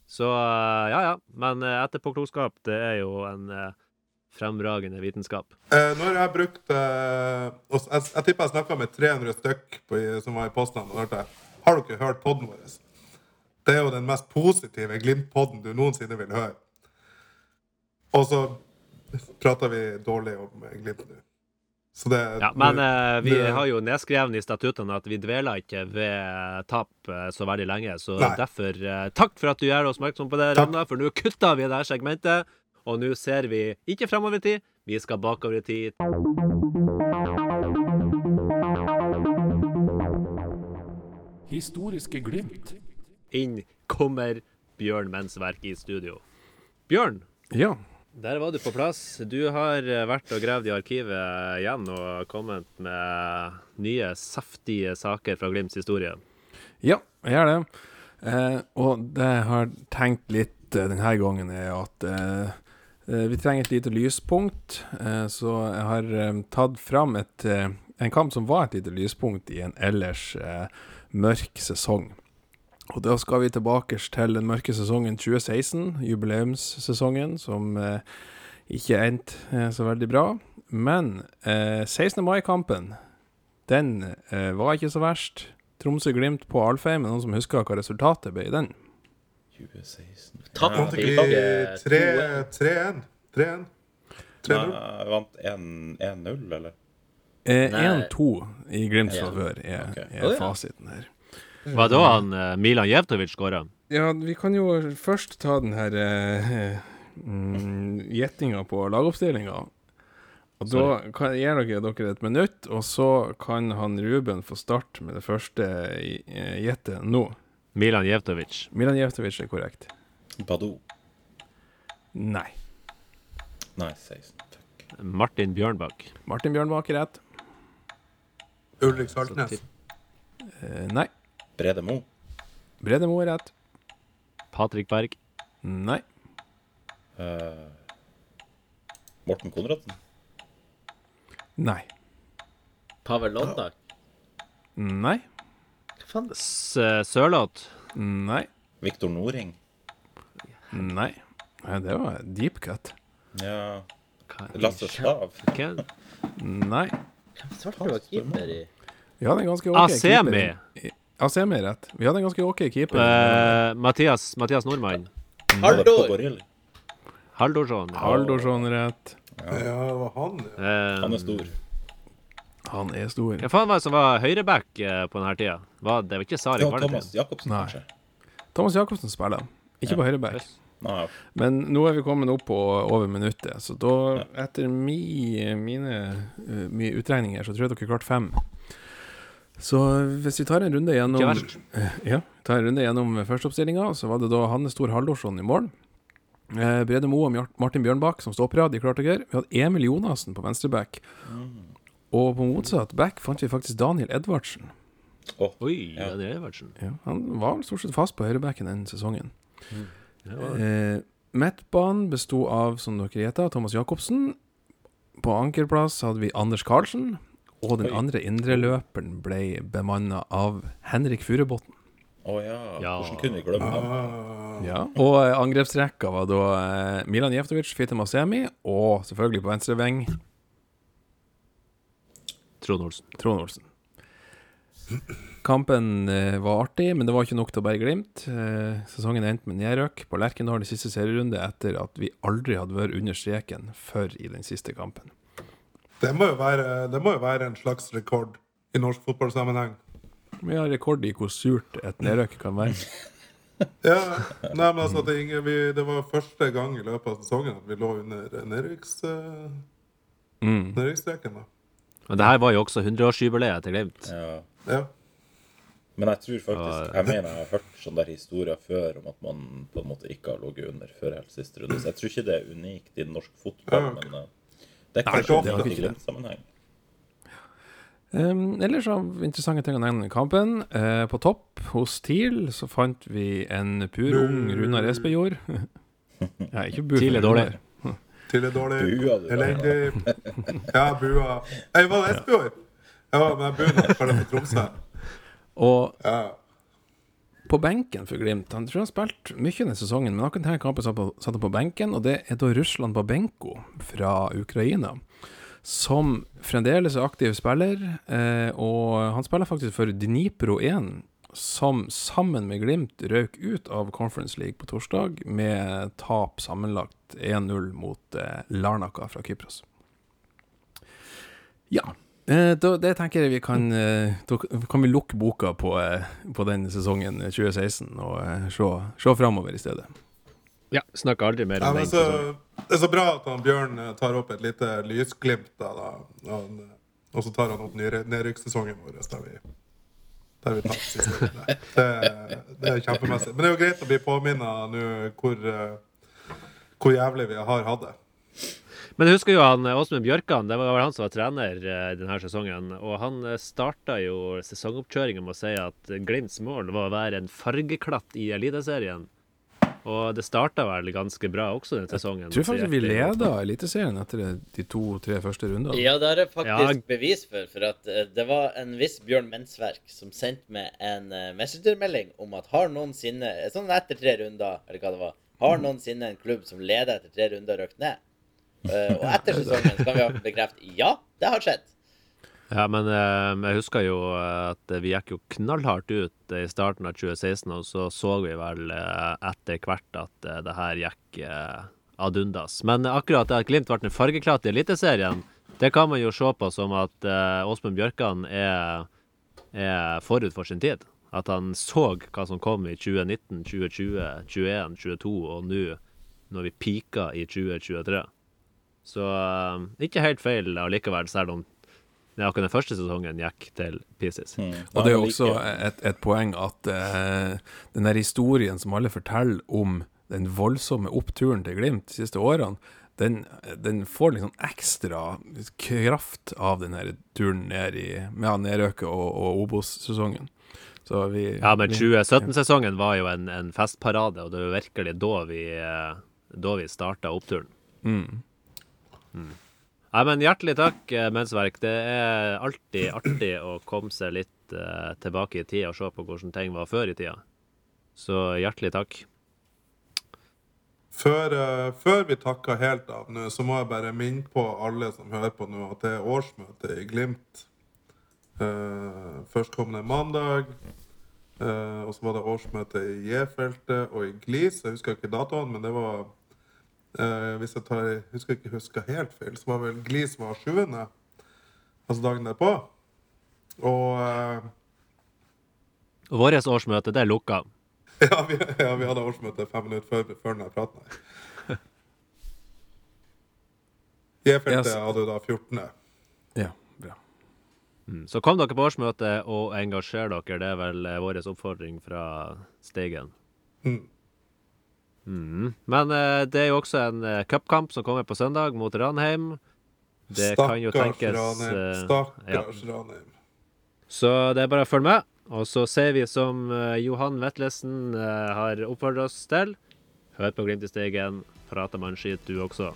Så eh, ja, ja. Men eh, etterpåklokskap, det er jo en fremragende vitenskap. Eh, nå har jeg brukt eh, Jeg, jeg tipper jeg snakka med 300 stykk på, som var i Postland. Har dere hørt podden vår? Det er jo den mest positive Glimt-podden du noensinne vil høre. Og så prater vi dårlig om Glimt nå. Så det Ja, Men du, vi du, har jo nedskrevet i statuttene at vi dveler ikke ved tap eh, så veldig lenge. Så Nei. derfor eh, takk for at du gjør oss oppmerksom på det, Ragna, For nå kutter vi det segmentet. Og nå ser vi ikke fremover i tid, vi skal bakover i tid. Historiske glimt. Inn kommer Bjørn Mensverk i studio. Bjørn, Ja. der var du på plass. Du har eh, vært og gravd i arkivet igjen og kommet med nye, saftige saker fra Glimts historie. Ja, jeg gjør det. Eh, og det jeg har tenkt litt eh, denne gangen, er at eh, eh, vi trenger et lite lyspunkt. Eh, så jeg har eh, tatt fram et, eh, en kamp som var et lite lyspunkt i en ellers eh, mørk sesong. Og da skal vi tilbake til den mørke sesongen 2016, jubileumssesongen, som eh, ikke endte eh, så veldig bra. Men eh, 16. mai-kampen, den eh, var ikke så verst. Tromsø-Glimt på Alfheim. Er noen som husker hva resultatet ble i den? 2016 Tapt vi ikke ikke 3-1? 3-1? 3-0? Vant 1-0, eller? Eh, Nei. 1-2 i Glimts favør er, okay. er oh, ja. fasiten her. Var da han eh, Milan Jevtovic skåra? Ja, vi kan jo først ta den her gjettinga mm, gjettinga på lagoppstillinga. Og da kan, gir dere dere et minutt, og så kan han Ruben få starte med det første eh, gjettet nå. Milan Jevtovic. Milan Jevtovic er korrekt. Badou. Nei. Nei, 16. Takk. Martin Bjørnbakk. Martin Bjørnbakk er rett. Ulrik Saltnes. Eh, nei. Brede Mo. Brede Mo er rett. Patrick Berg. Nei. Eh, Morten Konradsen. Nei. Pavel Londak. Nei. Hva faen? S eh, Sørloth. Nei. Viktor Noring. Nei. Nei, det var deep cut. Ja. Lasse Stav. Nei. Hvem svarte var keeper i Vi hadde en ganske ok Asemi. keeper. Asemi er rett. Vi hadde en ganske ok keeper. Uh, Mathias, Mathias Nordmann. Haldor! Haldorsson. Haldorsson rett. Ja, det var han. ja. Um, Han er stor. Han er stor. Hva faen var det som var høyreback eh, på denne tida? Var, det var ikke Sari Ja, Thomas Jacobsen, Nei. kanskje? Thomas Jacobsen spiller. Ikke Ja. på høyreback. Men nå er vi kommet opp på over minuttet, så da, etter mi, mine uh, mi utregninger, så tror jeg dere klarte fem. Så hvis vi tar en runde gjennom. Eh, Ja, tar en runde gjennom førsteoppstillinga, så var det da Hanne Stor Haldorsson i mål. Eh, Brede Moe og Martin Bjørnbakk som stopperad, de klarte dere. Vi hadde Emil Jonassen på venstreback. Og på motsatt back fant vi faktisk Daniel Edvardsen. Oi, Ja. er Edvardsen Ja, han var vel stort sett fast på høyrebacken den sesongen. Eh, Midtbanen besto av, som dere gjetta, Thomas Jacobsen. På ankerplass hadde vi Anders Karlsen. Og den Oi. andre indreløperen ble bemanna av Henrik Furubotn. Å ja. Ja. Hvordan kunne vi glemme ham? Ah, Ja. Og eh, angrepsrekka var da eh, Milan Jeftovic, Fitte Masemi og selvfølgelig på venstre veng Trond Olsen. Trond Olsen. Kampen eh, var artig, men det var ikke nok til å bære Glimt. Eh, sesongen endte med nedrøk på Lerkendal i siste serierunde etter at vi aldri hadde vært under streken før i den siste kampen. Det må, jo være, det må jo være en slags rekord i norsk fotballsammenheng. Vi har rekord i hvor surt et nedrøk kan være. Ja, nei, men altså, det, ingen, vi, det var første gang i løpet av sesongen at vi lå under nedrykks, Mm. nedrykksstreken. da. Men det her var jo også 100-årsjubileet til Glimt. Ja. Ja. Men jeg tror faktisk Jeg mener jeg har hørt sånne der historier før om at man på en måte ikke har ligget under før helt siste runde. Så jeg tror ikke det er unikt i norsk fotball, men eh, det er Nei, kanskje det er unikt i ikke det. Glimt-sammenheng. Um, ellers av interessante ting å nevne kampen. Uh, på topp hos TIL så fant vi en pur ung Runar Espejord. ja, ikke bur TIL er dårlig. TIL er dårlig. Bua du. Elendig. Ja, bua. Jeg var det Espejord? Ja, men jeg bua for det for Tromsø. Og Ja. på benken for Glimt Han tror han spilte mye denne sesongen, men akkurat denne kampen satt, satt han på benken, og det er da Russland Babenko fra Ukraina. Som fremdeles er aktiv spiller, eh, og han spiller faktisk for Dnipro 1, som sammen med Glimt røk ut av Conference League på torsdag med tap sammenlagt 1-0 mot eh, Larnaka fra Kypros. Ja. Eh, da, det tenker jeg vi kan eh, Da kan vi lukke boka på, eh, på den sesongen eh, 2016 og se, se framover i stedet. Ja, Snakker aldri mer om ja, den. så, det er så bra at han Bjørn tar opp et lite lysglimt. Da, da. Og så tar han opp nedry- nedrykkssesongen vår, der vi, Der vi siste. Det, det er kjempemessig. Men det er jo greit å bli påminnet nå hvor, hvor jævlig vi har hatt det. Men jeg husker jo han eh, Åsmund Bjørkan, det var vel han som var trener eh, denne sesongen. Og han starta jo sesongoppkjøringa med å si at Glimts mål var å være en fargeklatt i Eliteserien. Og det starta vel ganske bra også den sesongen. Jeg tror faktisk vi leda Eliteserien etter de to-tre første rundene. Ja, det har jeg faktisk Ja. bevis for. For at eh, det var en viss Bjørn Mensverk som sendte meg en messengermelding om at har noensinne Sånn etter tre runder, eller hva det var. Har noensinne en klubb som leder etter tre runder, røkt ned? Eh, og etter sesongen så kan vi bekrefte ja, det har skjedd. Ja, men eh, jeg husker jo at vi gikk jo knallhardt ut i starten av 2016, og så så vi vel eh, etter hvert at eh, det her gikk eh, ad undas. Men akkurat det at Glimt ble en fargeklatte Eliteserien, det kan man jo se på som at eh, Åsmund Bjørkan er, er forut for sin tid. At han så hva som kom i 2019, 2020, 2021, 2022, og nå når vi peaker i 2023. Så eh, ikke helt feil allikevel, selv om ja, akkurat den første sesongen gikk til pieces. Og det er jo også et, et poeng at uh, den der historien som alle forteller om den voldsomme oppturen til Glimt de siste årene, den, den får liksom ekstra kraft av den her turen ned i ja, nedrøket og, og Obos-sesongen. Så vi Ja, men 2017-sesongen var jo en, en festparade, og det var virkelig da vi, eh, da vi starta oppturen. Mm. Nei, men hjertelig takk, eh, Mensverk. Det er alltid artig å komme seg litt uh, tilbake i tid og se på hvordan ting var før i tida. Så hjertelig takk. Før, uh, før vi takker helt av nå, så må jeg bare minne på alle som hører på nå, at det er årsmøte i Glimt. Uh, førstkommende mandag. og så var det årsmøte i J-feltet og i Glis. Jeg husker ikke datoen, men det var eh, Hvis jeg tar, husker ikke husker helt feil, så var vel Glis var sjuende. Altså dagen derpå. Og uh, Vårt årsmøte, det er lukka. ja, vi, ja, vi hadde årsmøte fem minutter før, før denne praten her. J-feltet Yes. hadde jo da 14. Ja, bra. Mm. Så kom dere på årsmøte og engasjer dere. Det er vel eh, vår oppfordring fra Steigen. Mm. Mm. Men eh, det er jo også en eh, cupkamp som kommer på søndag mot Ranheim. Det kan jo tenkes Ranheim. eh, Stakkars Ranheim. Så det er bare å følge med. Og så ser vi som eh, Johan Vetlesen eh, har oppfordret oss til. Hør på Glimt i stegen Prater man skitt, du også.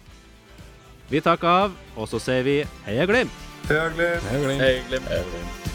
Vi takker av, og så sier vi heia Glimt! Heia Glimt! Hei, Glimt. Hei, Glimt.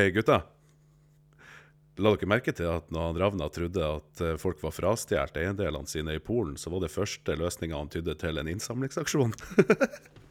Hei, gutta. La dere merke til at når Ravna trodde at eh, folk var frastjålet eiendelene sine i Polen, så var det første løsninga han tydde til en innsamlingsaksjon.